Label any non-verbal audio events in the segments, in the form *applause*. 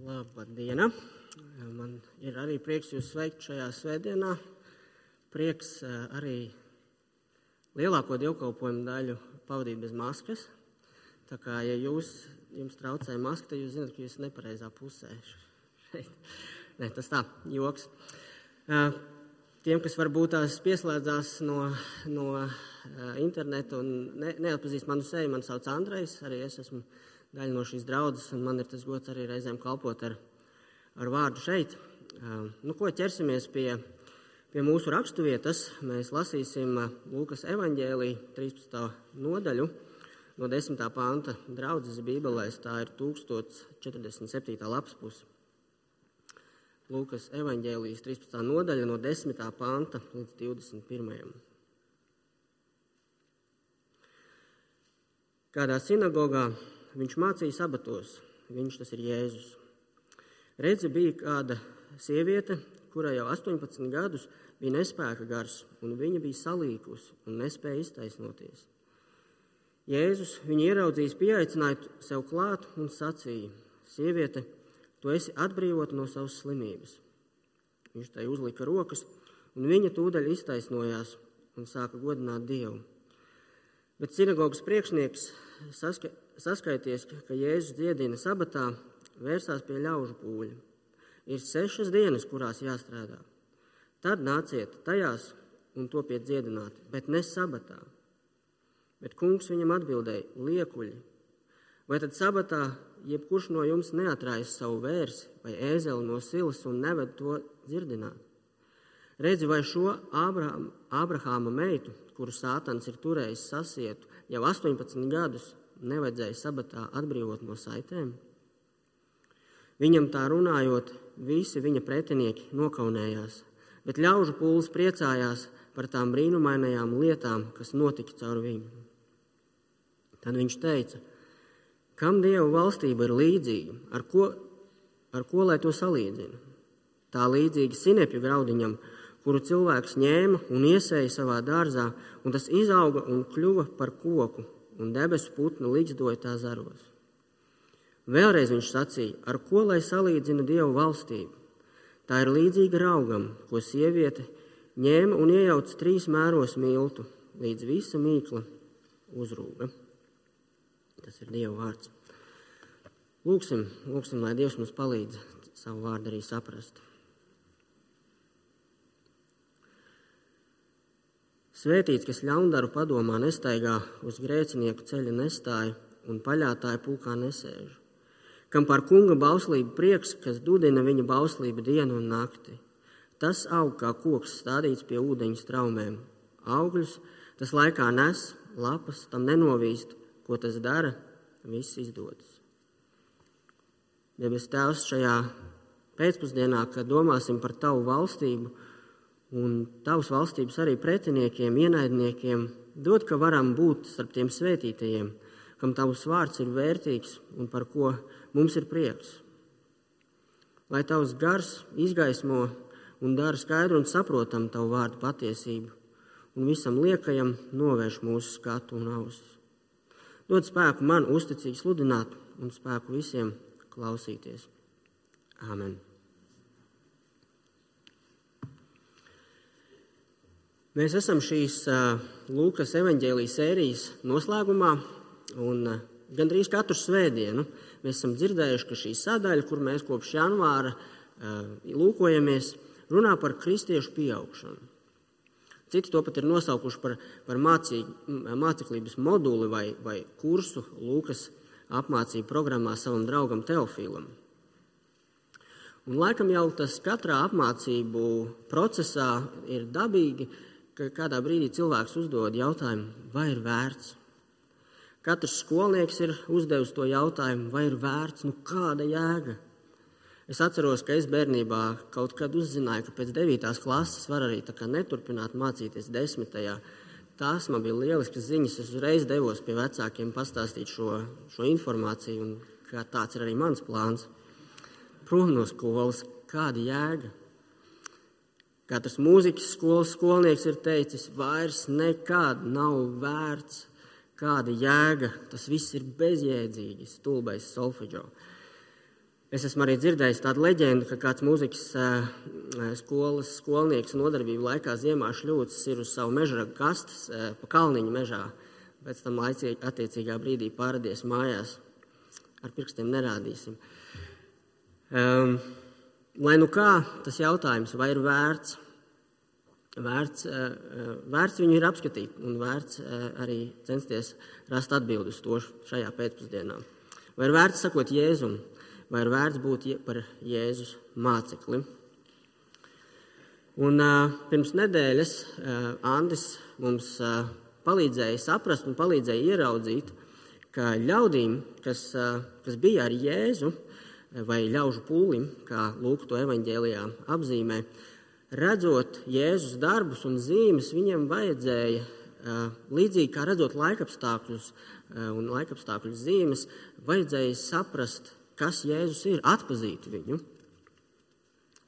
Labdiena! Man ir arī prieks jūs sveikt šajā svētdienā. Prieks eh, arī lielāko dievkalpojumu daļu pavadīt bez maskas. Tā kā, ja jūs, jums traucē maska, tad jūs zināt, ka jūs esat nepareizā pusē. *laughs* Nē, tas tā, joks. Eh, tiem, kas varbūt tās pieslēdzās no, no eh, interneta un ne, neatpazīst manu seju, man sauc Andrejs, arī es esmu daļa no šīs draudzes, un man ir tas gods arī reizēm kalpot ar, ar vārdu šeit. Nu, ko ķersimies pie, pie mūsu raksturvietas? Mēs lasīsim Lūkas evanģēlī 13. nodaļu no 10. panta draudzes bībelēs. Tā ir 1047. lapas puse. Lūkas evanģēlijas 13. nodaļa no 10. panta līdz 21. Kādā sinagogā viņš mācīja sabatos. Viņš tas ir Jēzus. Redzi, bija kāda sieviete, kurai jau 18 gadus bija nespēka gars, un viņa bija salīkusi un nespēja iztaisnoties. Jēzus viņu ieraudzījis, pieaicināja sev klāt un sacīja: Sieviete, tu esi atbrīvota no savas slimības. Viņš tai uzlika rokas, un viņa tūdaļ iztaisnojās un sāka godināt Dievu. Bet sinagogas priekšnieks saska, saskaities, ka Jēzus dziedina sabatā, vērsās pie ļaužu pūļa. Ir sešas dienas, kurās jāstrādā. Tad nāciet tajās un topiet dziedināt, bet ne sabatā. Bet kungs viņam atbildēja: Liekuļi, vai tad sabatā jebkurš no jums neatrājas savu vērsi vai ēzeli no silas un neved to dzirdināt? Redzi, vai šo Ābrahāma meitu, kuru sātans ir turējis sasietu jau 18 gadus, nevajadzēja sabatā atbrīvot no saitēm? Viņam tā runājot, visi viņa pretinieki nokaunējās, bet ļaužu pūlis priecājās par tām brīnumainajām lietām, kas notika caur viņu. Tad viņš teica, kam Dieva valstība ir līdzīga, ar ko, ar ko lai to salīdzina? Tā līdzīga sinepju graudiņam, kuru cilvēks ņēma un iesēja savā dārzā, un tas izauga un kļuva par koku, un debesu putnu līdzdoja tā zaros. Vēlreiz viņš sacīja, ar ko lai salīdzina Dievu valstību. Tā ir līdzīga raugam, ko sieviete ņēma un iejauca trīs mēros miltu, līdz visa mīkla uzrūga. Tas ir Dieva vārds. Lūksim, lūksim, lai Dievs mums palīdz savu vārdu arī saprast. Svētīts, kas ļaundaru padomā nestaigā, uz grēcinieku ceļa nestāja un paļātāja pulkā nesēž. Kam par kunga bauslību prieks, kas dudina viņa bauslību dienu un nakti. Tas aug kā koks stādīts pie ūdeņa straumēm. Augļus tas laikā nes, lapas tam nenovīst, ko tas dara, viss izdodas. Debes Tēvs šajā pēcpusdienā, kad domāsim par Tavu valstību, un tavas valstības arī pretiniekiem, ienaidniekiem, dod, ka varam būt starp tiem svētītajiem, kam tavs vārds ir vērtīgs un par ko mums ir prieks. Lai tavs gars izgaismo un dara skaidru un saprotamu tavu vārdu patiesību, un visam liekajam novērš mūsu skatu un ausis. Dod spēku man uzticīgi sludināt un spēku visiem klausīties. Āmen! Mēs esam šīs uh, Lūkas evanģēlijas sērijas noslēgumā, un uh, gandrīz katru svētdienu mēs esam dzirdējuši, ka šī sadaļa, kur mēs kopš janvāra uh, lūkojamies, runā par kristiešu pieaugšanu. Citi to pat ir nosaukuši par, par mācī, māceklības moduli vai, vai kursu Lūkas apmācību programmā savam draugam Teofīlam. Un laikam jau tas katrā apmācību procesā ir dabīgi, ka kādā brīdī cilvēks uzdod jautājumu, vai ir vērts. Katrs skolnieks ir uzdevis to jautājumu, vai ir vērts, nu kāda jēga. Es atceros, ka es bērnībā kaut kad uzzināju, ka pēc 9. klases var arī neturpināt mācīties 10. Tās man bija lieliskas ziņas. Es uzreiz devos pie vecākiem pastāstīt šo, šo informāciju, un tāds ir arī mans plāns. Prom no skolas, kāda jēga. Katrs mūzikas skolas skolnieks ir teicis, vairs nekad nav vērts, kāda jēga. Tas viss ir bezjēdzīgi, stulbais solfeģo. Es esmu arī dzirdējis tādu leģendu, ka kāds mūzikas skolas skolnieks nodarbību laikā ziemā šļūcis ir uz savu mežragu kastes pa kalniņu mežā. Pēc tam laicīgi, attiecīgā brīdī pāradies mājās. Ar pirkstiem nerādīsim. Um, lai nu kā tas jautājums, vai ir vērts, vērts, uh, vērts viņu ir apskatīt un vērts uh, arī censties rast atbildus to šajā pēcpusdienā. Vai ir vērts sakot Jēzum? vai ir vērts būt par Jēzus mācekli. Un, uh, pirms nedēļas uh, Andris mums uh, palīdzēja saprast un palīdzēja ieraudzīt, ka ļaudīm, kas, uh, kas bija ar Jēzu vai ļaužu pūlim, kā Lūk to evaņģēlijā apzīmē, redzot Jēzus darbus un zīmes, viņiem vajadzēja līdzīgi kā redzot laikapstākļus un laikapstākļu zīmes, vajadzēja saprast kas Jēzus ir, atpazīt viņu.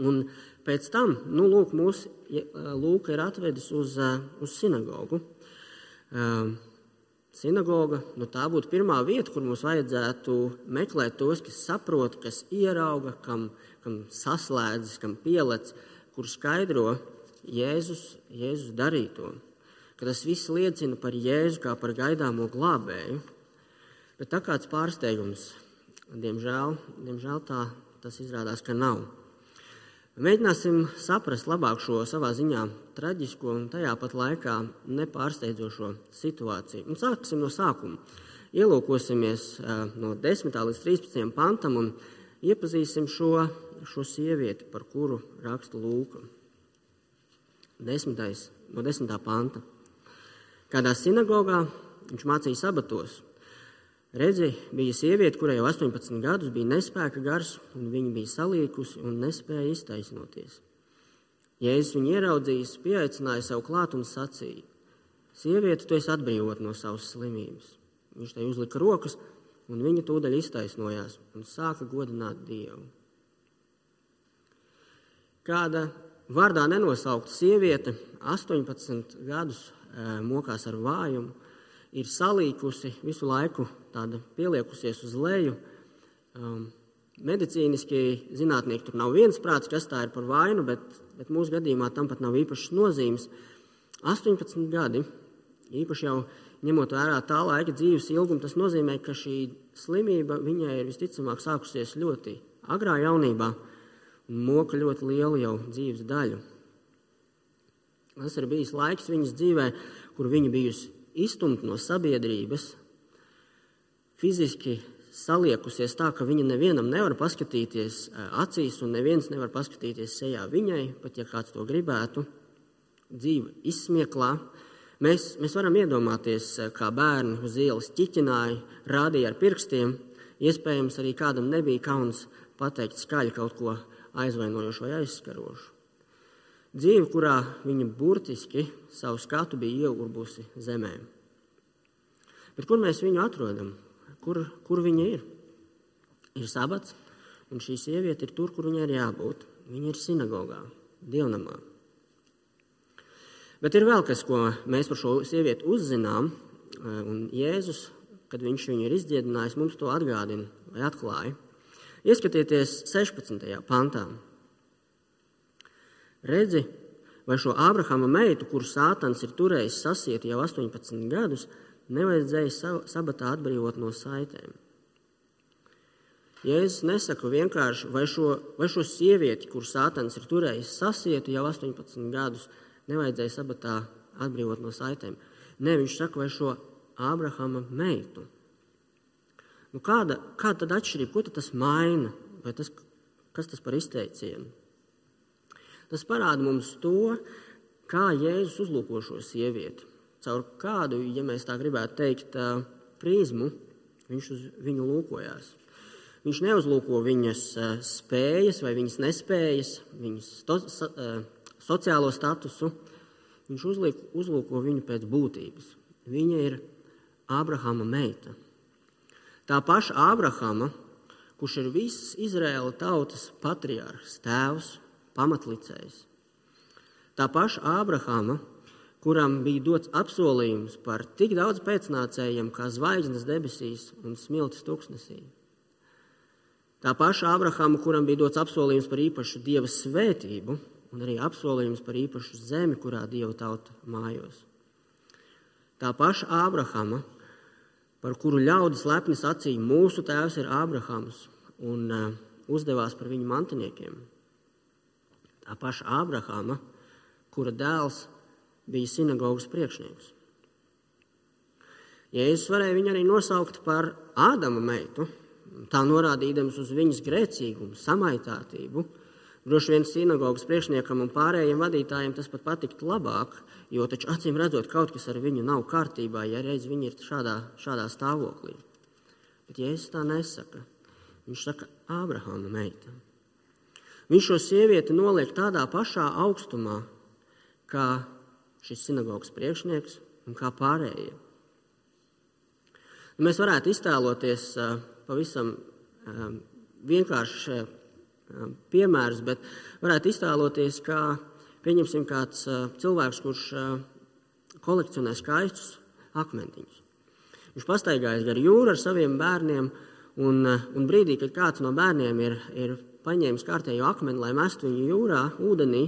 Un pēc tam, nu, lūk, mūs Lūka ir atvedis uz, uz sinagogu. Sinagoga, nu, tā būtu pirmā vieta, kur mums vajadzētu meklēt tos, kas saprot, kas ierauga, kam, kam saslēdzas, kam pielec, kur skaidro Jēzus, Jēzus darīto. Ka tas viss liecina par Jēzu kā par gaidāmo glābēju. Bet tā kāds pārsteigums Diemžēl, diemžēl tā tas izrādās, ka nav. Mēģināsim saprast labāk šo savā ziņā traģisko un tajā pat laikā nepārsteidzošo situāciju. Un sāksim no sākuma. Ielūkosimies no 10. līdz 13. pantam un iepazīsim šo, šo sievieti, par kuru raksta Lūka. 10. no 10. panta. Kādā sinagogā viņš mācīja sabatos. Redzi, bija sieviete, kurai jau 18 gadus bija nespēka gars, un viņa bija salīkusi un nespēja iztaisnoties. Jēzus viņu ieraudzījis, pieaicināja sev klāt un sacīja: Sieviete, tu esi atbrīvot no savas slimības. Viņš tai uzlika rokas, un viņa tūdaļ iztaisnojās un sāka godināt Dievu. Kāda vārdā nenosaukta sieviete, 18 gadus mokās ar vājumu, ir salīkusi visu laiku, pieliekusies uz leju. Um, medicīniski zinātnieki tur nav viensprāts, kas tā ir par vainu, bet, bet mūsu gadījumā tam pat nav īpašas nozīmes. 18 gadi, īpaši jau ņemot vērā tā laika dzīves ilgumu, tas nozīmē, ka šī slimība viņai ir visticamāk sākusies ļoti agrā jaunībā un moka ļoti lielu jau dzīves daļu. Tas ir bijis laiks viņas dzīvē, kur viņa bijusi izstumta no sabiedrības, fiziski saliekusies tā, ka viņa nevienam nevar paskatīties acīs, un neviens nevar paskatīties sejā viņai, pat ja kāds to gribētu. Dzīve izsmieklā. Mēs, mēs varam iedomāties, kā bērni uz ielas ķiķināja, rādīja ar pirkstiem. Iespējams, arī kādam nebija kauns pateikt skaļi kaut ko aizvainojošu vai aizskarošu. Dzīve, kurā viņa burtiski savu skatu bija iegurbusi zemē. Bet kur mēs viņu atrodam? Kur, kur viņa ir? Ir sabats, un šī sieviete ir tur, kur viņai ir jābūt. Viņa ir sinagogā, dievnamā. Bet ir vēl kas, ko mēs par šo sievieti uzzinām. Un Jēzus, kad viņš viņu ir izdziedinājis, mums to atgādina vai atklāja. Ieskatieties 16. pantā. Redzi, vai šo Ābrahama meitu, kuru sātans ir turējis sasieti jau 18 gadus, nevajadzēja sabatā atbrīvot no saitēm. Jēzus nesaka vienkārši, vai šo, vai šo sievieti, kuru sātans ir turējis sasieti jau 18 gadus, nevajadzēja sabatā atbrīvot no saitēm. Nē, viņš saka, vai šo Ābrahama meitu. Nu, kāda, kāda tad atšķirība, ko tad tas maina? Vai tas, kas tas par izteicienu? Tas parāda mums to, kā Jēzus uzlūko šo sievieti. Caur kādu, ja mēs tā gribētu teikt, prizmu viņš uz viņu lūkojās. Viņš neuzlūko viņas spējas vai viņas nespējas, viņas sto, so, sociālo statusu. Viņš uzliek, uzlūko viņu pēc būtības. Viņa ir Ābrahama meita. Tā paša Ābrahama, kurš ir visas Izraēla tautas patriārhs, tēvs, pamatlicējs. Tā paša Ābrahama, kuram bija dots apsolījums par tik daudz pēcnācējiem kā zvaigznes debesīs un smiltis tūkstnesī. Tā paša Abrahama, kuram bija dots apsolījums par īpašu dieva svētību, un arī apsolījums par īpašu zemi, kurā dieva tauta mājos. Tā paša Abrahama, par kuru ļaudis lepni sacīja, mūsu tēvs ir Abrahams, un uh, uzdevās par viņu mantiniekiem. Tā paša Abrahama, kura dēls bija sinagogas priekšnieks. Jēzus varēja viņu arī nosaukt par Ādama meitu, tā norādīdams uz viņas grēcīgumu, samaitātību. Droši vien sinagogas priekšniekam un pārējiem vadītājiem tas pat patiktu labāk, jo taču acīm redzot, kaut kas ar viņu nav kārtībā, ja reiz viņi ir šādā, šādā stāvoklī. Bet Jēzus tā nesaka. Viņš saka, Ābrahāma meita. Viņš šo sievieti noliek tādā pašā augstumā, kā šis sinagogas priekšnieks un kā pārējie. Mēs varētu iztēloties pavisam vienkāršs piemērs, bet varētu iztēloties, kā pieņemsim kāds cilvēks, kurš kolekcionē skaistus akmentiņus. Viņš pastaigājas gar jūru ar saviem bērniem, un, un brīdī, kad kāds no bērniem ir, ir paņēmis kārtējo akmeni, lai mestu viņu jūrā, ūdenī,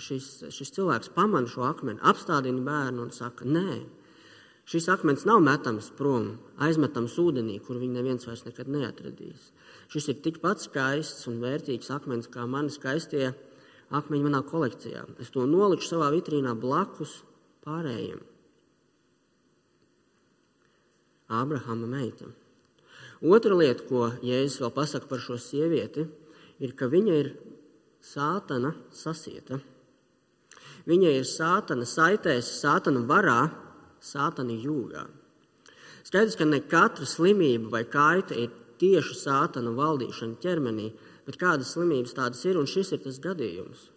šis, šis cilvēks pamana šo akmeni, apstādina bērnu un saka, nē, Šis akmens nav metams prom, aizmetams ūdenī, kur viņu neviens vairs nekad neatradīs. Šis ir tikpat skaists un vērtīgs akmens kā mani skaistie akmeņi manā kolekcijā. Es to nolikšu savā vitrīnā blakus pārējiem. Ābrahama meita. Otra lieta, ko Jēzus vēl pasaka par šo sievieti, ir, ka viņa ir sātana sasieta. Viņa ir sātana saitēs, sātana varā, sātana jūgā. Skaidrs, ka ne katra slimība vai kaita ir tieši sātana valdīšana ķermenī, bet kādas slimības tādas ir, un šis ir tas gadījums.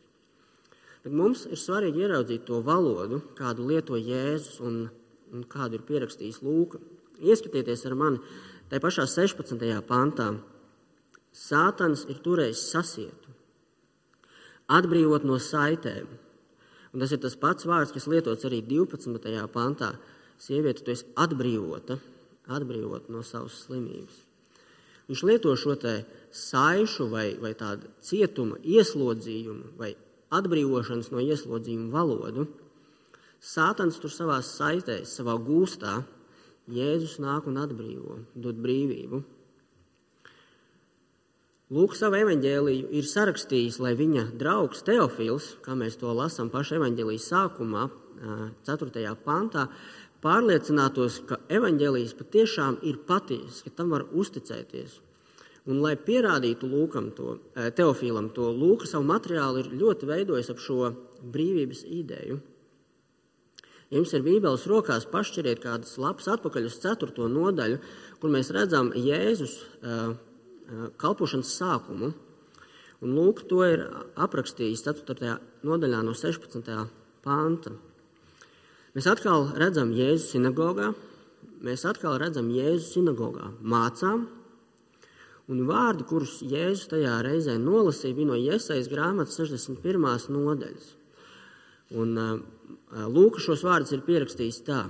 Bet mums ir svarīgi ieraudzīt to valodu, kādu lieto Jēzus un, un kādu ir pierakstījis Lūka. Ieskatieties ar mani tajā pašā 16. pantā. Sātans ir turējis sasietu, atbrīvot no saitēm, Un tas ir tas pats vārds, kas lietots arī 12. pantā. Sieviete, tu esi atbrīvota, atbrīvota no savas slimības. Viņš lieto šo saišu vai, vai tādu cietuma ieslodzījumu vai atbrīvošanas no ieslodzījuma valodu. Sātans tur savā saitēs, savā gūstā, Jēzus nāk un atbrīvo, dod brīvību. Lūk, savu evaņģēliju ir sarakstījis, lai viņa draugs Teofils, kā mēs to lasām pašā evaņģēlijas sākumā, 4. pantā, pārliecinātos, ka evaņģēlijas patiešām ir patiesa, ka tam var uzticēties. Un, lai pierādītu Lūkam to, Teofilam to, Lūka savu materiālu ir ļoti veidojis ap šo brīvības ideju. Ja jums ir Bībeles rokās, pašķiriet kādas lapas atpakaļ uz 4. nodaļu, kur mēs redzam Jēzus uh, kalpošanas sākumu. Un lūk, to ir aprakstījis 4. nodaļā no 16. panta. Mēs atkal redzam Jēzu sinagogā, mēs atkal redzam Jēzu sinagogā mācām, un vārdi, kurus Jēzus tajā reizē nolasīja, bija no Iesaijas grāmatas 61. nodaļas. Un Lūka šos vārdus ir pierakstījis tā: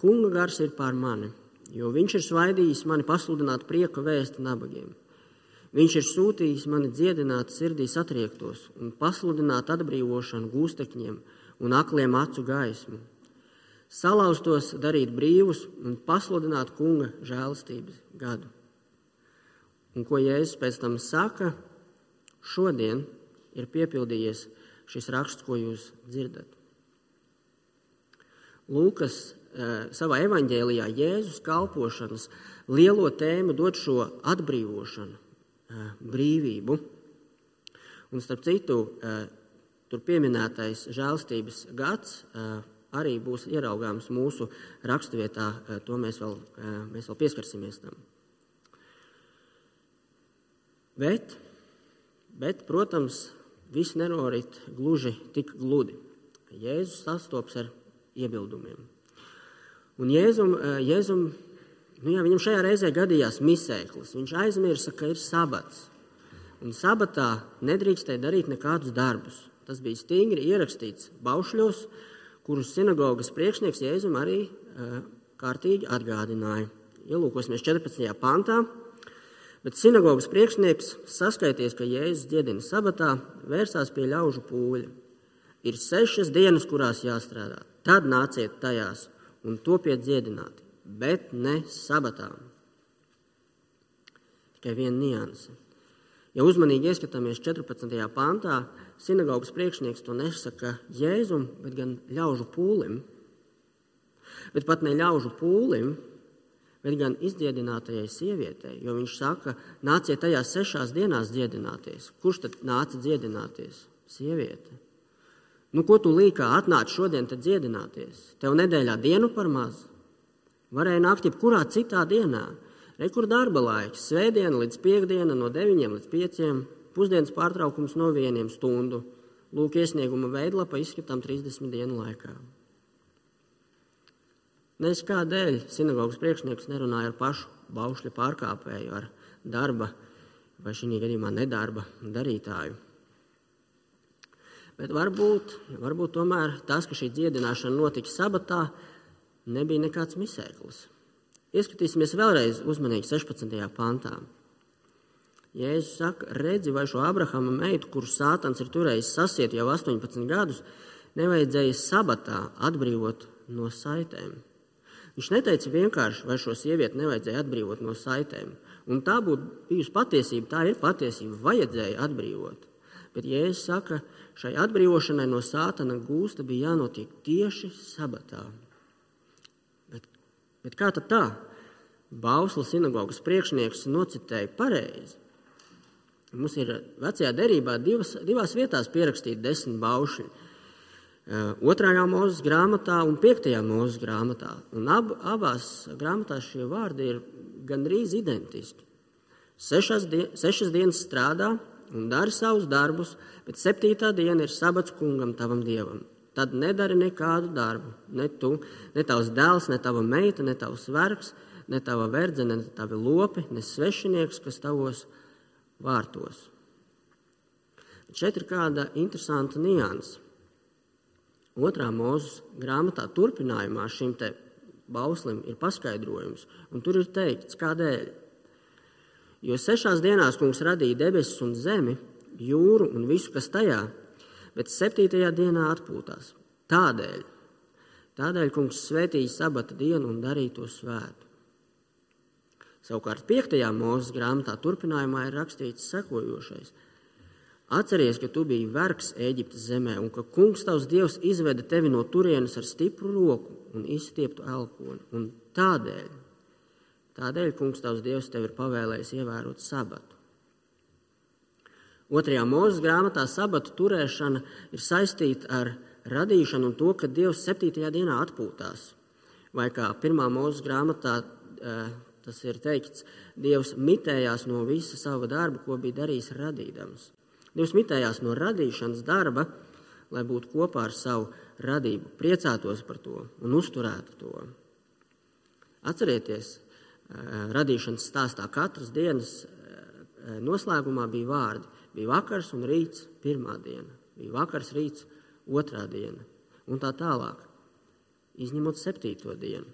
Kunga gars ir pār mani, jo viņš ir svaidījis mani pasludināt prieka vēstu nabagiem. Viņš ir sūtījis mani dziedināt sirdī satriektos un pasludināt atbrīvošanu gūstekņiem un akliem acu gaismu, salauztos darīt brīvus un pasludināt kunga žēlastības gadu. Un ko Jēzus pēc tam saka, šodien ir piepildījies šis raksts, ko jūs dzirdat. Lūkas savā evaņģēlijā Jēzus kalpošanas lielo tēmu dod šo atbrīvošanu brīvību. Un starp citu, tur pieminētais žēlstības gads arī būs ieraugāms mūsu raksturvietā. To mēs vēl, mēs vēl pieskarsimies tam. Bet, bet, protams, viss nenorit gluži tik gludi. Jēzus sastopas ar iebildumiem. Un Jēzum, Jēzum Nu, jā, viņam šajā reizē gadījās misēklis. Viņš aizmirsa, ka ir sabats. Un sabatā nedrīkstēja darīt nekādus darbus. Tas bija stingri ierakstīts baušļos, kurus sinagogas priekšnieks Jēzum arī uh, kārtīgi atgādināja. Ielūkosimies 14. pantā. Bet sinagogas priekšnieks, saskaities, ka Jēzus dziedina sabatā, vērsās pie ļaužu pūļa. Ir sešas dienas, kurās jāstrādā. Tad nāciet tajās un topiet dziedināti, bet ne sabatā. Tikai viena nianse. Ja uzmanīgi ieskatāmies 14. pantā, sinagogas priekšnieks to nesaka Jēzum, bet gan ļaužu pūlim. Bet pat ne ļaužu pūlim, bet gan izdziedinātajai sievietei. Jo viņš saka, nāciet tajās sešās dienās dziedināties. Kurš tad nāca dziedināties? Sieviete. Nu, ko tu līkā atnāc šodien dziedināties? Tev nedēļā dienu par maz. Varēja nākt jebkurā citā dienā. Rekur darba laiks, svētdiena līdz piekdiena, no 9 līdz 5, pusdienas pārtraukums no 1 stundu. Lūk, iesnieguma veidlapa izskatām 30 dienu laikā. Nezinu, kādēļ sinagogas priekšnieks nerunāja ar pašu baušļa pārkāpēju, ar darba vai šī gadījumā nedarba darītāju. Bet varbūt, varbūt tomēr tas, ka šī dziedināšana notika sabatā, nebija nekāds misēklis. Ieskatīsimies vēlreiz uzmanīgi 16. pantā. Jēzus saka, redzi, vai šo Abrahama meitu, kuru sātans ir turējis sasiet jau 18 gadus, nevajadzēja sabatā atbrīvot no saitēm. Viņš neteica vienkārši, vai šo sievieti nevajadzēja atbrīvot no saitēm. Un tā būtu bijusi patiesība, tā ir patiesība, vajadzēja atbrīvot. Bet Jēzus saka, šai atbrīvošanai no sātana gūsta bija jānotiek tieši sabatā. Bet, bet kā tad tā? Bausla sinagogas priekšnieks nocitēja pareizi. Mums ir vecajā derībā divas, divās vietās pierakstīti desmit baušļi. Eh, otrajā mūzes grāmatā un piektajā mūzes grāmatā. Un ab, abās grāmatās šie vārdi ir gandrīz identiski. Sešas, die, sešas dienas strādā un dara savus darbus, bet septītā diena ir sabats kungam, tavam dievam. Tad nedari nekādu darbu. Ne tu, ne tavs dēls, ne tava meita, ne tavs vergs, ne tava verdzene, ne tavi lopi, ne svešinieks, kas tavos vārtos. Šeit ir kāda interesanta nianses. Otrā mūzes grāmatā turpinājumā šim te bauslim ir paskaidrojums, un tur ir teikts, kādēļ. Jo sešās dienās kungs radīja debesis un zemi, jūru un visu, kas tajā, bet septītajā dienā atpūtās. Tādēļ, tādēļ kungs svētīja sabata dienu un darīja to svētu. Savukārt, piektajā mūzes grāmatā turpinājumā ir rakstīts sekojošais: Atceries, ka tu biji vergs Eģiptes zemē, un ka kungs tavs dievs izveda tevi no turienes ar stipru roku un izstieptu elponi. Un tādēļ, tādēļ kungs tavs dievs tev ir pavēlējis ievērot sabatu. Otrajā mūzes grāmatā sabatu turēšana ir saistīta ar radīšanu un to, ka Dievs septītajā dienā atpūtās. Vai kā pirmā mūzes grāmatā eh, tas ir teikts, Dievs mitējās no visa sava darba, ko bija darījis radīdams. Dievs mitējās no radīšanas darba, lai būtu kopā ar savu radību, priecātos par to un uzturētu to. Atcerieties, radīšanas stāstā katras dienas noslēgumā bija vārdi. Bija vakars un rīts, pirmā diena, bija vakars, rīts, otrā diena un tā tālāk. Izņemot septīto dienu.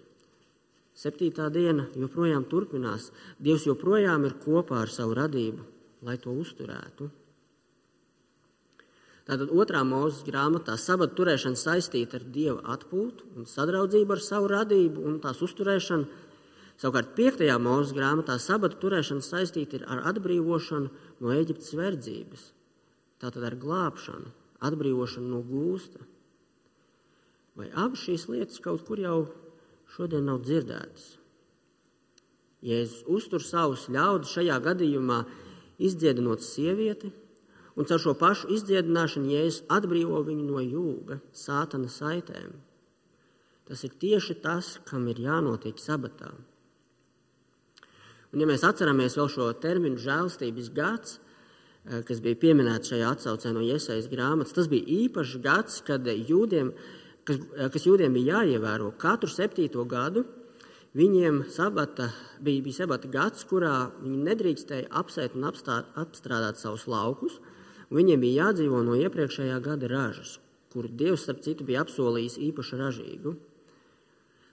Septītā diena joprojām turpinās. Dievs joprojām ir kopā ar savu radību, lai to uzturētu. Tātad otrā mūzes grāmatā sabata turēšana saistīta ar dieva atpūtu un sadraudzību ar savu radību un tās uzturēšanu. Savukārt piektajā mūzes grāmatā sabata turēšana saistīta ar atbrīvošanu no Eģiptes verdzības. Tātad ar glābšanu, atbrīvošanu no gūsta. Vai abas šīs lietas kaut kur jau šodien nav dzirdētas? Jēzus uztur savus ļaudis šajā gadījumā izdziedinot sievieti, un caur šo pašu izdziedināšanu Jēzus atbrīvo viņu no jūga, sātana saitēm. Tas ir tieši tas, kam ir jānotiek sabatā. Un, ja mēs atceramies vēl šo terminu žēlstības gads, eh, kas bija pieminēts šajā atsaucē no iesaistas grāmatas, tas bija īpašs gads, kad jūdiem, kas, eh, kas jūdiem bija jāievēro katru septīto gadu. Viņiem sabata, bija, bija sabata gads, kurā viņi nedrīkstēja apsēt un apstāt, apstrādāt savus laukus, Viņiem bija jādzīvo no iepriekšējā gada ražas, kuru Dievs, starp citu, bija apsolījis īpaši ražīgu.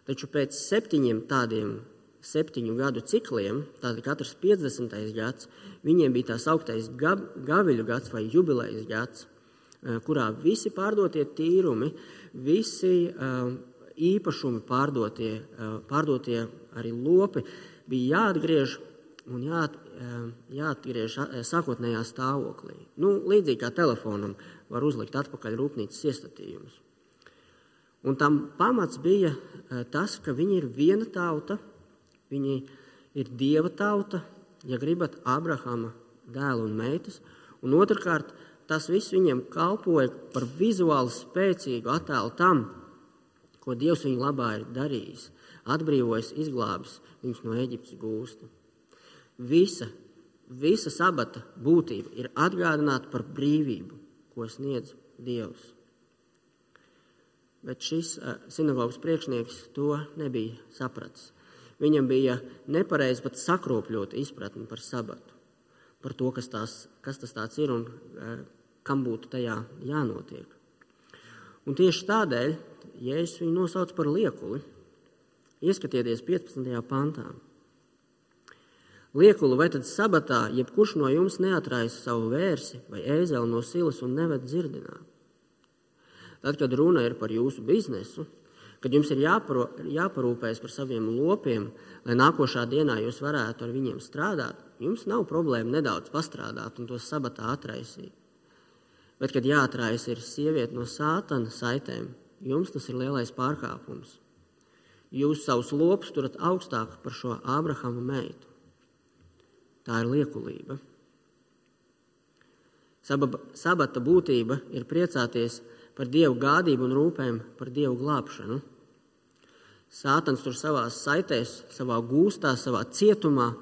Taču pēc septiņiem tādiem septiņu gadu cikliem, tātad katrs 50. gads, viņiem bija tās augtais gaviļu gads vai jubilejas gads, kurā visi pārdotie tīrumi, visi īpašumi pārdotie, pārdotie arī lopi bija jāatgriež un jā, jāatgriež sākotnējā stāvoklī. Nu, līdzīgi kā telefonam var uzlikt atpakaļ rūpnīcas iestatījumus. Un tam pamats bija tas, ka viņi ir viena tauta, Viņi ir dieva tauta, ja gribat, Abrahama dēlu un meitas. Un otrkārt, tas viss viņiem kalpoja par vizuāli spēcīgu attēlu tam, ko Dievs viņu labā ir darījis. Atbrīvojis, izglābis viņus no Eģiptes gūsta. Visa, visa sabata būtība ir atgādināta par brīvību, ko sniedz Dievs. Bet šis uh, sinagogas priekšnieks to nebija sapratis. Viņam bija nepareizi pat sakropļota izpratne par sabatu, par to, kas, tās, kas tas ir un e, kam būtu tajā jānotiek. Un tieši tādēļ Jēzus viņu nosauc par liekuli. Ieskatieties 15. pantā. Liekulu vai tad sabatā, jebkurš no jums neatraisa savu vērsi vai ēzeli no silas un neved dzirdināt. Tad, kad runa ir par jūsu biznesu, kad jums ir jāparo, jāparūpējas par saviem lopiem, lai nākošā dienā jūs varētu ar viņiem strādāt, jums nav problēma nedaudz pastrādāt un tos sabatā atraisīt. Bet, kad jāatraisa ir sieviete no sātana saitēm, jums tas ir lielais pārkāpums. Jūs savus lopus turat augstāk par šo Ābrahama meitu. Tā ir liekulība. Sabata būtība ir priecāties par par dievu gādību un rūpēm par dievu glābšanu. Sātans tur savā saitēs, savā gūstā, savā cietumā,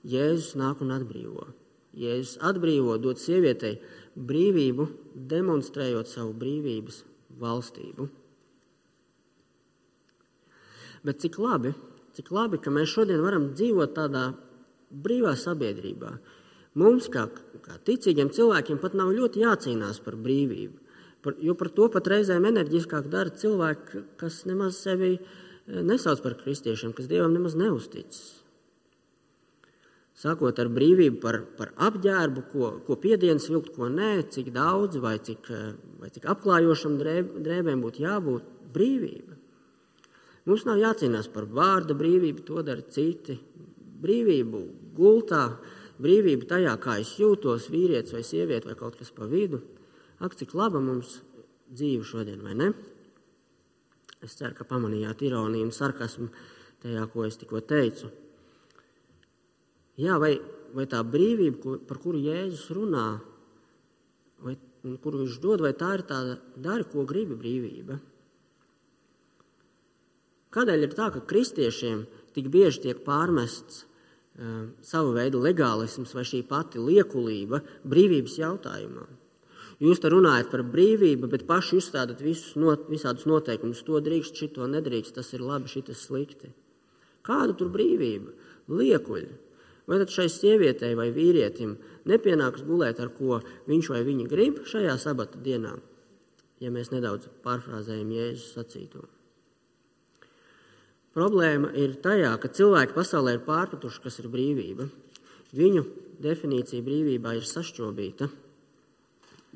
Jēzus nāk un atbrīvo. Jēzus atbrīvo, dod sievietei brīvību, demonstrējot savu brīvības valstību. Bet cik labi, cik labi, ka mēs šodien varam dzīvot tādā brīvā sabiedrībā. Mums, kā, kā ticīgiem cilvēkiem, pat nav ļoti jācīnās par brīvību. Par, jo par to pat reizēm enerģiskāk dara cilvēki, kas nemaz sevi eh, nesauc par kristiešiem, kas dievam nemaz neusticas. Sākot ar brīvību par, par apģērbu, ko, ko piedienas vilkt, ko nē, cik daudz vai cik, eh, vai cik apklājošam drēb, drēbēm būtu jābūt brīvība. Mums nav jācīnās par vārda brīvību, to dara citi. Brīvību gultā, brīvību tajā, kā es jūtos, vīrietis vai sieviete vai kaut kas pa vidu. Ak, cik laba mums dzīve šodien, vai ne? Es ceru, ka pamanījāt ironiju un sarkasmu tajā, ko es tikko teicu. Jā, vai, vai tā brīvība, par kuru Jēzus runā, vai, kuru viņš dod, vai tā ir tāda dari, ko gribi brīvība? Kādēļ ir tā, ka kristiešiem tik bieži tiek pārmests uh, sava veida legālisms vai šī pati liekulība brīvības jautājumā? Jūs te runājat par brīvību, bet paši uzstādat visus not, visādus noteikumus. To drīkst, šito nedrīkst, tas ir labi, šis slikti. Kāda tur brīvība? Liekuļi. Vai tad šai sievietei vai vīrietim nepienāks gulēt, ar ko viņš vai viņa grib šajā sabata dienā, ja mēs nedaudz pārfrāzējam Jēzus sacīto? Problēma ir tajā, ka cilvēki pasaulē ir pārpratuši, kas ir brīvība. Viņu definīcija brīvībā ir sašķobīta.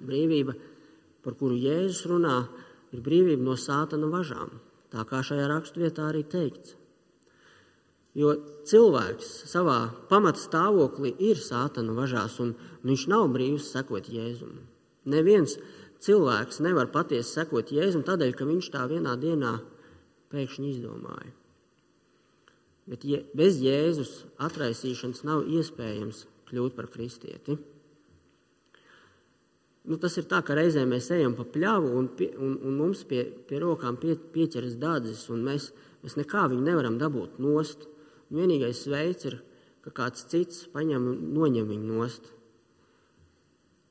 Brīvība, par kuru Jēzus runā, ir brīvība no sātana važām. Tā kā šajā raksturvietā arī teikts. Jo cilvēks savā pamatstāvoklī ir sātana važās, un, viņš nav brīvs sekot Jēzum. Neviens cilvēks nevar patiesi sekot Jēzum tādēļ, ka viņš tā vienā dienā pēkšņi izdomāja. Bet bez Jēzus atraisīšanas nav iespējams kļūt par kristieti. Nu, tas ir tā, ka reizē mēs ejam pa pļavu un, pie, un, un mums pie, pie rokām pie, pieķeras dārdzes, un mēs, mēs nekā viņu nevaram dabūt nost. Vienīgais veids ir, ka kāds cits paņem un noņem viņu nost.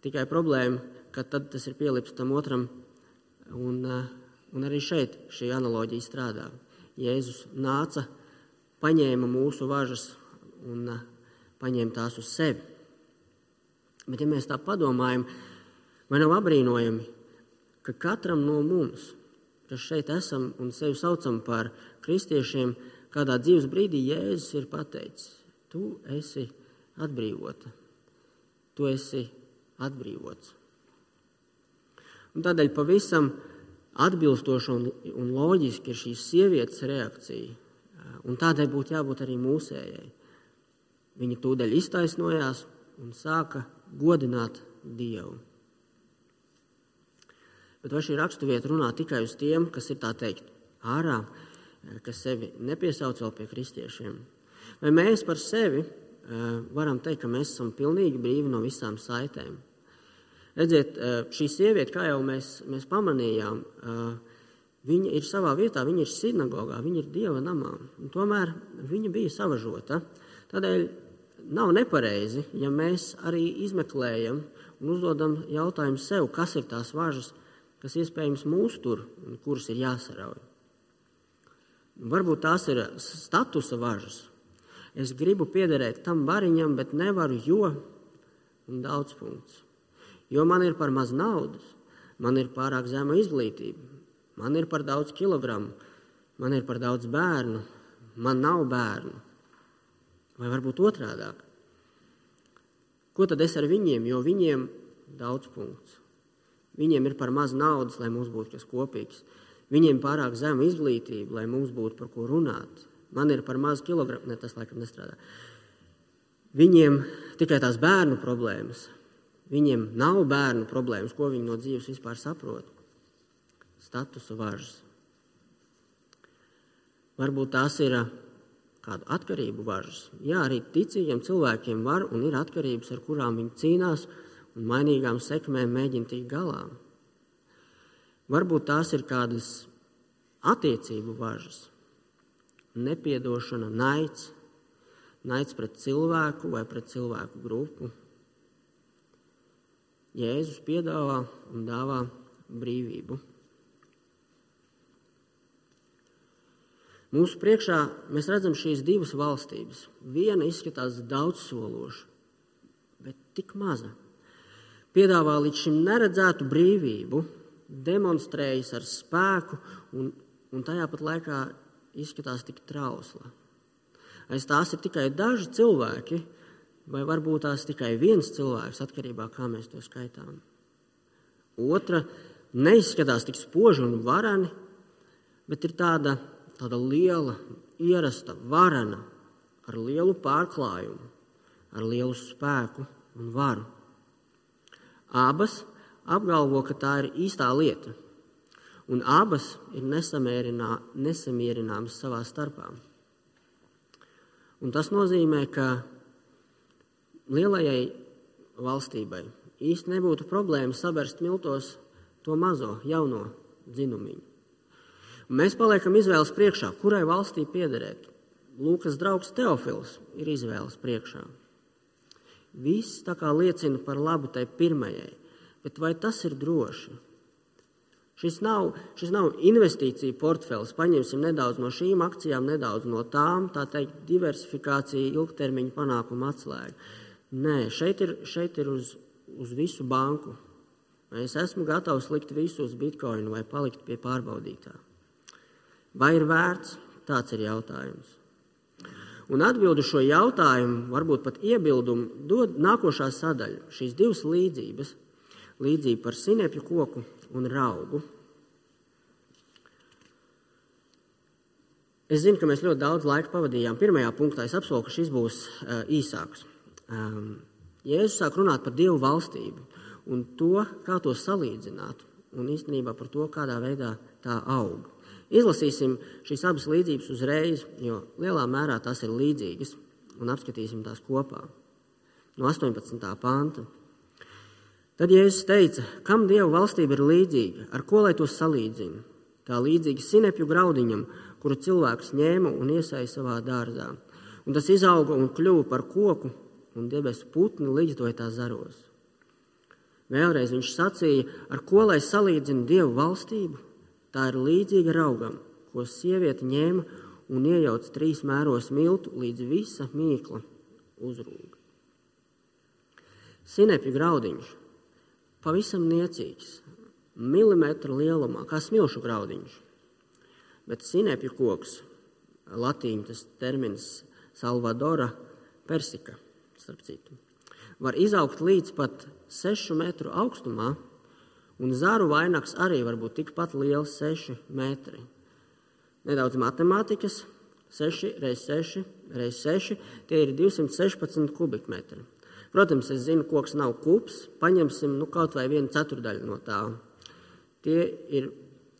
Tikai problēma, ka tad tas ir pielips tam otram, un, un arī šeit šī analoģija strādā. Jēzus nāca, paņēma mūsu važas un paņēma tās uz sevi. Bet, ja mēs tā padomājam, Vai nav apbrīnojami, ka katram no mums, kas šeit esam un sevi saucam par kristiešiem, kādā dzīves brīdī Jēzus ir pateicis, tu esi atbrīvota, tu esi atbrīvots. Un tādēļ pavisam atbilstoši un, un loģiski ir šīs sievietes reakcija. Un tādai būtu jābūt arī mūsējai. Viņa tūdaļ iztaisnojās un sāka godināt Dievu. Bet vai šī raksturvieta runā tikai uz tiem, kas ir tā teikt ārā, kas sevi nepiesauc vēl pie kristiešiem? Vai mēs par sevi varam teikt, ka mēs esam pilnīgi brīvi no visām saitēm? Redziet, šī sieviete, kā jau mēs, mēs pamanījām, viņa ir savā vietā, viņa ir sinagogā, viņa ir dieva namā. Tomēr viņa bija savažota. Tādēļ nav nepareizi, ja mēs arī izmeklējam un uzdodam jautājumu sev, kas ir tās važas, kas iespējams mūs tur un kuras ir jāsarauj. Varbūt tās ir statusa važas. Es gribu piederēt tam variņam, bet nevaru, jo un daudz punkts. Jo man ir par maz naudas, man ir pārāk zema izglītība, man ir par daudz kilogramu, man ir par daudz bērnu, man nav bērnu. Vai varbūt otrādāk? Ko tad es ar viņiem, jo viņiem daudz punkts? Viņiem ir par maz naudas, lai mums būtu kas kopīgs. Viņiem pārāk zema izglītība, lai mums būtu par ko runāt. Man ir par maz kilogramu, ne tas laikam nestrādā. Viņiem tikai tās bērnu problēmas. Viņiem nav bērnu problēmas, ko viņi no dzīves vispār saprot. Statusa važas. Varbūt tās ir kādu atkarību važas. Jā, arī ticīgiem cilvēkiem var un ir atkarības, ar kurām viņi cīnās un mainīgām sekmēm mēģina tikt galā. Varbūt tās ir kādas attiecību važas, nepiedošana, naids, naids pret cilvēku vai pret cilvēku grupu. Jēzus piedāvā un dāvā brīvību. Mūsu priekšā mēs redzam šīs divas valstības. Viena izskatās daudzsološa, bet tik maza. Piedāvā līdz šim neredzētu brīvību, demonstrējas ar spēku un, un tajā pat laikā izskatās tik trausla. Aiz tās ir tikai daži cilvēki, vai varbūt tās tikai viens cilvēks, atkarībā no kā mēs to skaitām. Otra neizskatās tik spoži un varani, bet ir tāda tāda liela, ierasta, varena, ar lielu pārklājumu, ar lielu spēku un varu. Abas apgalvo, ka tā ir īstā lieta, un abas ir nesamierināmas savā starpā. Un tas nozīmē, ka lielajai valstībai īsti nebūtu problēma sabērst miltos to mazo, jauno dzinumiņu. Un mēs paliekam izvēles priekšā, kurai valstī piederēt. Lūkas draugs Teofils ir izvēles priekšā. Viss tā kā liecina par labu tai pirmajai, bet vai tas ir droši? Šis nav, šis nav investīcija portfels. Paņemsim nedaudz no šīm akcijām, nedaudz no tām, tā teikt, diversifikācija, ilgtermiņa panākuma atslēga. Nē, šeit ir, šeit ir uz, uz visu banku. Es esmu gatavs likt visu uz bitkoinu vai palikt pie pārbaudītā. Vai ir vērts? Tāds ir jautājums. Un atbildu šo jautājumu, varbūt pat iebildumu, dod nākošā sadaļa. Šīs divas līdzības, līdzība par sinepju koku un raugu. Es zinu, ka mēs ļoti daudz laika pavadījām. Pirmajā punktā es apsolu, ka šis būs uh, īsāks. Um, Jēzus sāk runāt par Dievu valstību un to, kā to salīdzināt, un īstenībā par to, kādā veidā tā aug. Izlasīsim šīs abas līdzības uzreiz, jo lielā mērā tās ir līdzīgas, un apskatīsim tās kopā. No 18. panta. Tad Jēzus teica, kam Dieva valstība ir līdzīga, ar ko lai to salīdzina? Tā līdzīga sinepju graudiņam, kuru cilvēks ņēma un iesēja savā dārzā. Un tas izauga un kļuva par koku, un debesu putni līdzdoja tā zaros. Vēlreiz viņš sacīja, ar ko lai salīdzina Dievu valstību? Tā ir līdzīga raugam, ko sieviete ņēma un iejauca trīs mēros miltu, līdz visa mīkla uzrūga. Sinepju graudiņš. Pavisam niecīgs, milimetra lielumā, kā smilšu graudiņš, bet sinepju koks latīņu tas termins Salvadora persika, starp citu, var izaugt līdz pat 6 metru augstumā, un zaru vainags arī var būt tikpat liels, 6 metri. Nedaudz matemātikas, 6 reizes 6 reizes 6, tie ir 216 kubikmetri. Protams, es zinu, koks nav kups, paņemsim nu, kaut vai vienu ceturdaļu no tā. Tie ir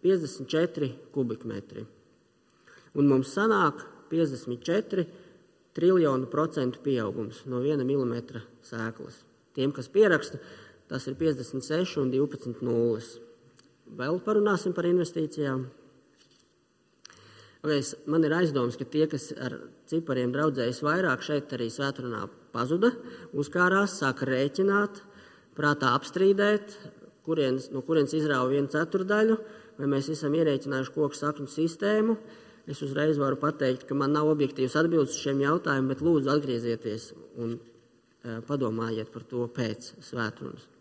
54 kubikmetri. Un mums sanāk 54 triljonu procentu pieaugums no 1 mm sēklas. Tiem, kas pieraksta, tas ir 56 un 12 nulles. Vēl parunāsim par investīcijām. Okay, man ir aizdoms, ka tie, kas ar cipariem draudzējas vairāk, šeit arī svētrunā pazuda, uzkārās, sāka rēķināt, prātā apstrīdēt, kurienes, no kurienes izrāva vienu ceturdaļu, vai mēs esam ierēķinājuši koku sakņu sistēmu. Es uzreiz varu pateikt, ka man nav objektīvas atbildes uz šiem jautājumiem, bet lūdzu atgriezieties un e, padomājiet par to pēc svētdienas.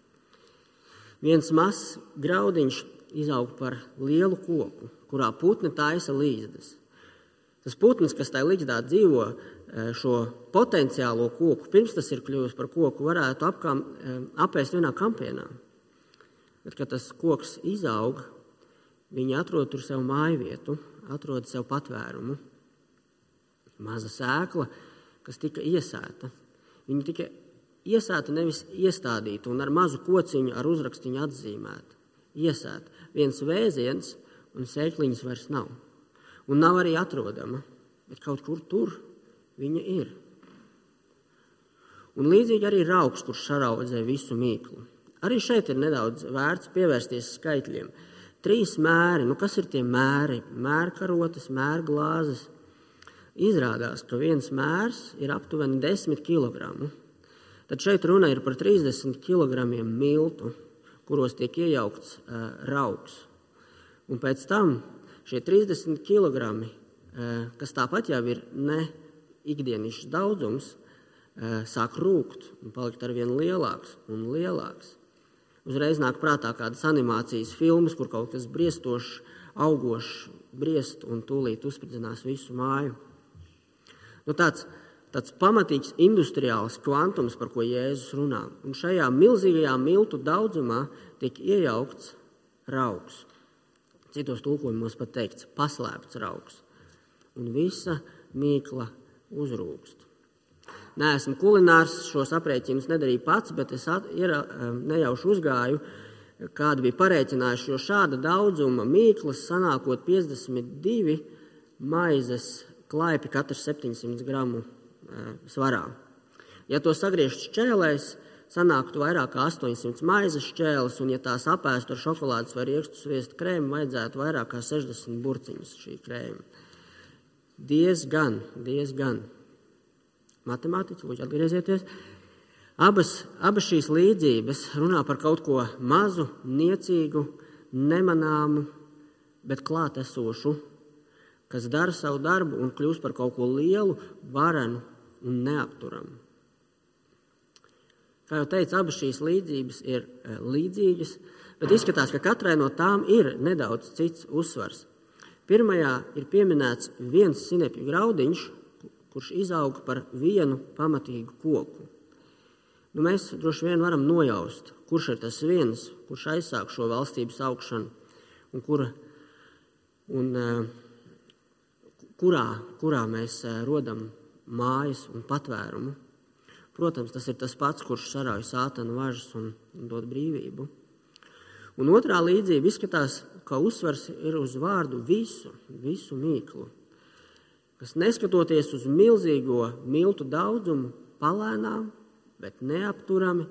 Viens mazs graudiņš izaug par lielu koku, kurā putni taisa līdzdes. Tas putns, kas tajā līdzdā dzīvo, e, šo potenciālo koku, pirms tas ir kļuvis par koku, varētu apkam, e, apēst vienā kampienā. Bet, kad tas koks izaug, viņi atrod tur sev māju vietu, atrod sev patvērumu. Maza sēkla, kas tika iesēta, viņa tika iesēta nevis iestādīta un ar mazu kociņu, ar uzrakstiņu atzīmēta. Iesēta viens vēziens, un sēkliņas vairs nav. Un nav arī atrodama, bet kaut kur tur viņa ir. Un līdzīgi arī raugs, kurš saraudzē visu mīklu. Arī šeit ir nedaudz vērts pievērsties skaitļiem. Trīs mēri, nu kas ir tie mēri? Mērkarotas, mērglāzes. Izrādās, ka viens mērs ir aptuveni 10 kg. Tad šeit runa ir par 30 kg miltu, kuros tiek iejaukts raugs. Un pēc tam šie 30 kg, kas tāpat jau ir ne ikdienišķs daudzums, sāk rūkt un palikt ar vien lielāks un lielāks. Uzreiz nāk prātā kādas animācijas filmas, kur kaut kas briestošs, augošs, briest un tūlīt uzspridzinās visu māju. Nu, tāds, tāds pamatīgs industriāls kvantums, par ko Jēzus runā. Un šajā milzīgajā miltu daudzumā tiek iejaukts raugs. Citos tulkojumos pat teikts paslēpts raugs. Un visa mīkla uzrūkst. Nē, esmu kulinārs, šos aprēķinus nedarīju pats, bet es at, ir, nejauši uzgāju, kāda bija parēķinājuši, jo šāda daudzuma mīklas sanākot 52 maizes klaipi katrs 700 gramu svarā. Ja to sagriezt šķēlēs, sanāktu vairāk kā 800 maizes šķēles, un, ja tās apēstu ar šokolādes vai riekstu sviestu krēmu, vajadzētu vairāk kā 60 burciņas šī krēma. Diezgan, diezgan matemātiķi, lūdzu, atgriezieties. Abas, abas šīs līdzības runā par kaut ko mazu, niecīgu, nemanāmu, bet klātesošu, kas dara savu darbu un kļūst par kaut ko lielu, varenu un neapturamu. Kā jau teicu, abas šīs līdzības ir eh, līdzīgas, bet izskatās, ka katrai no tām ir nedaudz cits uzsvars. Pirmajā ir pieminēts viens sinepju graudiņš, kurš izaug par vienu pamatīgu koku. Nu, mēs droši vien varam nojaust, kurš ir tas viens, kurš aizsāk šo valstības augšanu un, kura, un uh, kurā, kurā mēs uh, rodam mājas un patvērumu. Protams, tas ir tas pats, kurš sarauj sātanu važas un, dod brīvību. Un otrā līdzība izskatās, ka uzsvars ir uz vārdu visu, visu mīklu kas neskatoties uz milzīgo miltu daudzumu, palēnām, bet neapturami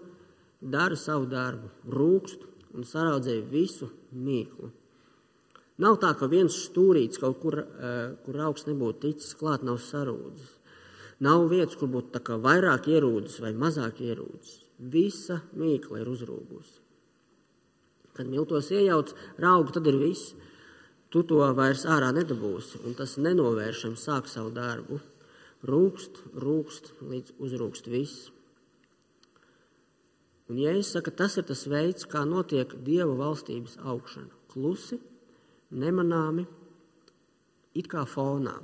dara savu darbu, rūkst un saraudzē visu mīklu. Nav tā, ka viens stūrīts kaut kur, eh, kur augsts nebūtu ticis klāt, nav sarūdzis. Nav vietas, kur būtu vairāk ierūdzis vai mazāk ierūdzis. Visa mīkla ir uzrūgusi. Kad miltos iejauc raugu, tad ir viss tu to vairs ārā nedabūsi, un tas nenovēršami sāk savu darbu. Rūkst, rūkst, līdz uzrūkst viss. Un, ja es saku, tas ir tas veids, kā notiek Dieva valstības augšana. Klusi, nemanāmi, it kā fonā.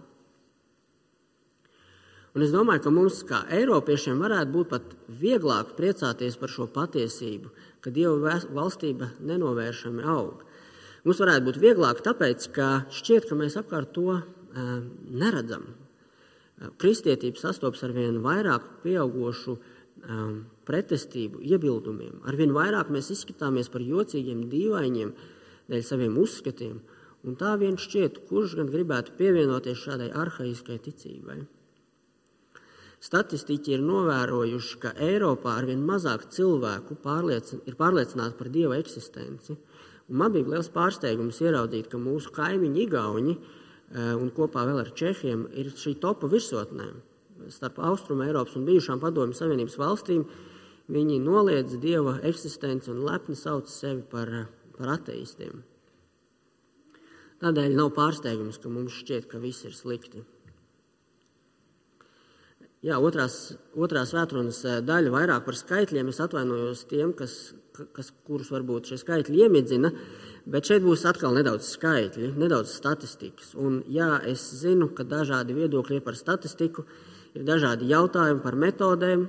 Un es domāju, ka mums, kā Eiropiešiem, varētu būt pat vieglāk priecāties par šo patiesību, ka Dieva valstība nenovēršami aug. Mums varētu būt vieglāk, tāpēc, ka šķiet, ka mēs apkārt to neredzam. Kristietība sastopas ar vien vairāk pieaugušu um, pretestību, iebildumiem. Arvien vairāk mēs izskatāmies par jocīgiem, dīvainiem dēļ saviem uzskatiem. Un tā vien šķiet, kurš gan gribētu pievienoties šādai arhaiskai ticībai. Statistiķi ir novērojuši, ka Eiropā arvien mazāk cilvēku pārliecin, ir pārliecināti par Dieva eksistenci. Un man bija liels pārsteigums ieraudzīt, ka mūsu kaimiņi Igauni eh, un kopā ar Čehiem ir šī topa virsotnē. Starp Austrumu Eiropas un bijušām padomju savienības valstīm viņi noliedz Dieva eksistenci un lepni sauc sevi par, par ateistiem. Tādēļ nav pārsteigums, ka mums šķiet, ka viss ir slikti. Jā, otrās, otrā svētdienas eh, daļa vairāk par skaitļiem. Es atvainojos tiem, kas, kas, kurus varbūt šie skaitļi iemidzina, bet šeit būs atkal nedaudz skaitļi, nedaudz statistikas. Un, jā, es zinu, ka dažādi viedokļi par statistiku, ir dažādi jautājumi par metodēm.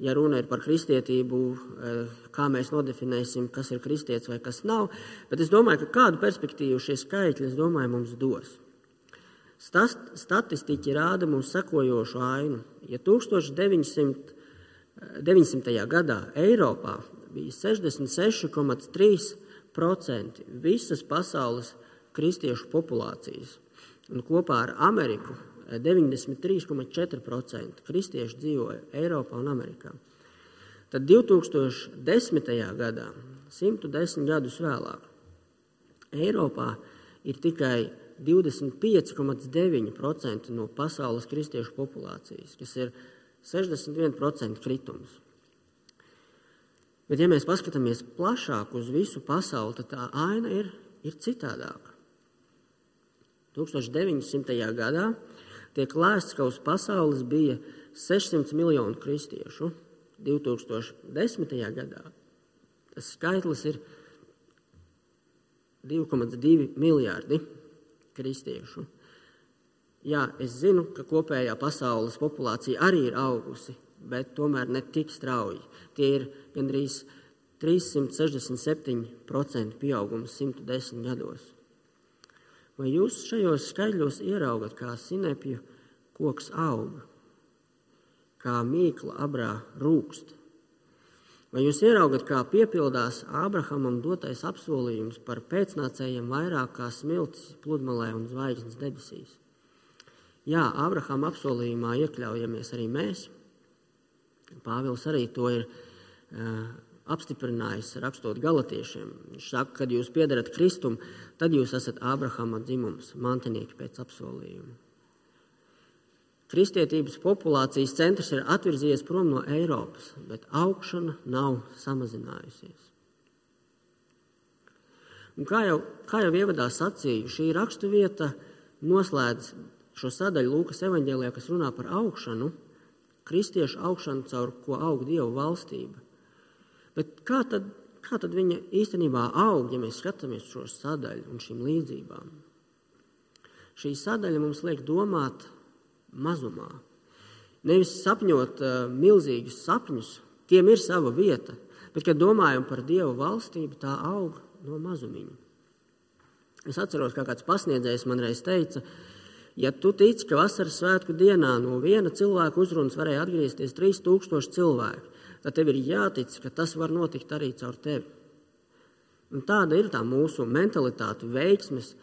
Ja runa ir par kristietību, eh, kā mēs nodefinēsim, kas ir kristietis vai kas nav, bet es domāju, ka kādu perspektīvu šie skaitļi, es domāju, mums dos. Statistiķi rāda mums sekojošu ainu. Ja 1900. 900. gadā Eiropā bija 66,3% visas pasaules kristiešu populācijas, un kopā ar Ameriku 93,4% kristiešu dzīvoja Eiropā un Amerikā. Tad 2010. gadā, 110 gadus vēlāk, Eiropā ir tikai 25,9% no pasaules kristiešu populācijas, kas ir 61% kritums. Bet, ja mēs paskatāmies plašāk uz visu pasauli, tad tā aina ir, ir citādāka. 1900. gadā tiek lēsts, ka uz pasaules bija 600 miljonu kristiešu. 2010. gadā tas skaitlis ir 2,2 miljardi kristiešu. Jā, es zinu, ka kopējā pasaules populācija arī ir augusi, bet tomēr ne tik strauji. Tie ir gandrīz 367% pieaugums 110 gados. Vai jūs šajos skaidros ieraugat, kā sinepju koks aug, kā mīkla abrā rūkst, Vai jūs ieraugat, kā piepildās Ābrahamam dotais apsolījums par pēcnācējiem vairāk kā smiltis pludmalē un zvaigznes debesīs? Jā, Ābrahama apsolījumā iekļaujamies arī mēs. Pāvils arī to ir uh, apstiprinājis, rakstot galotiešiem. Viņš saka, kad jūs piedarat Kristum, tad jūs esat Ābrahama dzimums, mantinieki pēc apsolījuma. Kristietības populācijas centrs ir atvirzījies prom no Eiropas, bet augšana nav samazinājusies. Un kā, jau, kā jau ievadā sacīju, šī raksturvieta noslēdz šo sadaļu Lūkas evanģēlijā, kas runā par augšanu, kristiešu augšanu, caur ko aug Dieva valstība. Bet kā tad, kā tad viņa īstenībā aug, ja mēs skatāmies šo sadaļu un šīm līdzībām? Šī sadaļa mums liek domāt mazumā. Nevis sapņot uh, milzīgus sapņus, tiem ir sava vieta, bet, kad domājam par Dieva valstību, tā aug no mazumiņa. Es atceros, kā kāds pasniedzējs man reiz teica, ja tu tici, ka vasaras svētku dienā no viena cilvēka uzrunas varēja atgriezties 3000 cilvēku, tad tev ir jātic, ka tas var notikt arī caur tevi. Un tāda ir tā mūsu mentalitāte, veiksmes,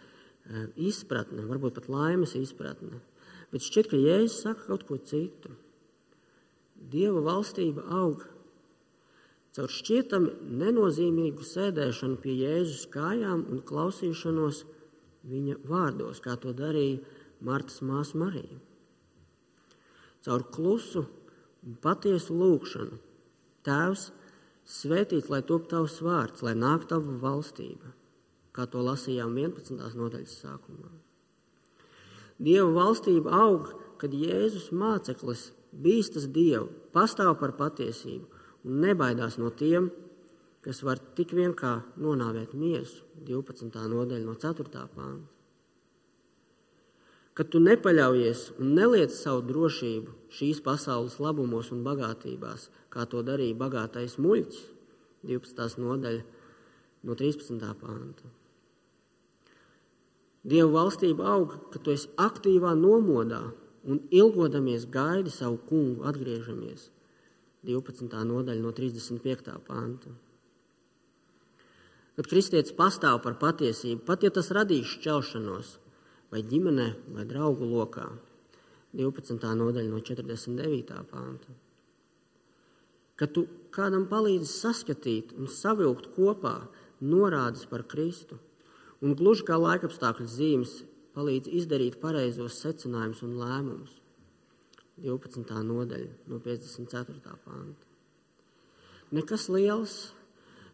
izpratne, varbūt pat laimes izpratne. Bet šķiet, ka Jēzus saka kaut ko citu. Dieva valstība aug caur šķietami nenozīmīgu sēdēšanu pie Jēzus kājām un klausīšanos viņa vārdos, kā to darīja Martas māsa Marija. Caur klusu un patiesu lūgšanu Tēvs, svētīts, lai top tavs vārds, lai nāk tava valstība, kā to lasījām 11. nodaļas sākumā. Dieva valstība aug, kad Jēzus māceklis bīstas Dievu, pastāv par patiesību un nebaidās no tiem, kas var tik vien kā nonāvēt miesu. 12. nodaļa no 4. pānta. ka tu nepaļaujies un neliec savu drošību šīs pasaules labumos un bagātībās, kā to darīja bagātais muļķis, 12. nodaļa no 13. pānta. Dieva valstība aug, ka tu esi aktīvā nomodā un ilgodamies gaidi savu kungu atgriežamies. 12. nodaļa no 35. panta. Kad kristietis pastāv par patiesību, pat ja tas radīs šķelšanos, vai ģimenē, vai draugu lokā, 12. nodaļa no 49. panta. Kad tu kādam palīdzi saskatīt un savilkt kopā norādes par Kristu, un gluži kā laikapstākļu zīmes palīdz izdarīt pareizos secinājumus un lēmumus. 12. nodaļa no 54. panta. Nekas liels,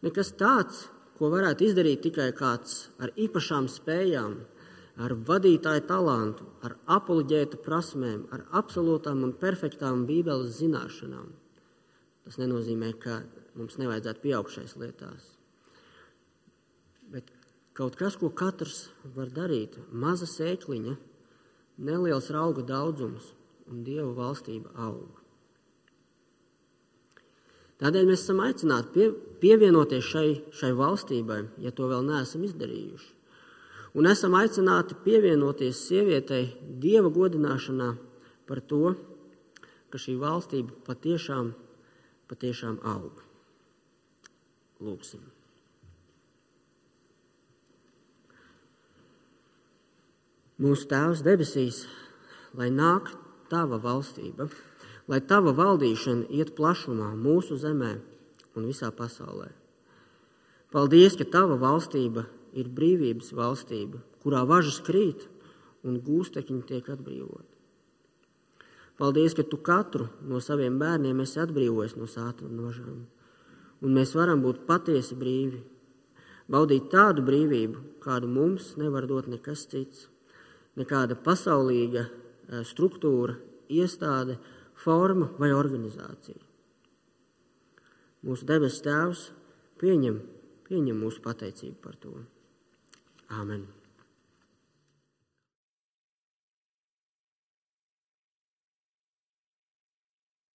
nekas tāds, ko varētu izdarīt tikai kāds ar īpašām spējām, ar vadītāju talantu, ar apoloģēta prasmēm, ar absolūtām un perfektām bībeles zināšanām. Tas nenozīmē, ka mums nevajadzētu pieaugt šais lietās. Kaut kas, ko katrs var darīt, maza sēkliņa, neliels auga daudzums un Dieva valstība aug. Tādēļ mēs esam aicināti pie, pievienoties šai, šai valstībai, ja to vēl neesam izdarījuši. Un esam aicināti pievienoties sievietei Dieva godināšanā par to, ka šī valstība patiešām, patiešām aug. Lūksim! Mūsu Tēvs debesīs, lai nāk Tava valstība, lai Tava valdīšana iet plašumā mūsu zemē un visā pasaulē. Paldies, ka Tava valstība ir brīvības valstība, kurā važas krīt un gūstekņi tiek atbrīvoti. Paldies, ka Tu katru no saviem bērniem esi atbrīvojis no sātana nožām, un mēs varam būt patiesi brīvi, baudīt tādu brīvību, kādu mums nevar dot nekas cits nekāda pasaulīga eh, struktūra, iestāde, forma vai organizācija. Mūsu debesu Tēvs pieņem, pieņem mūsu pateicību par to. Āmen!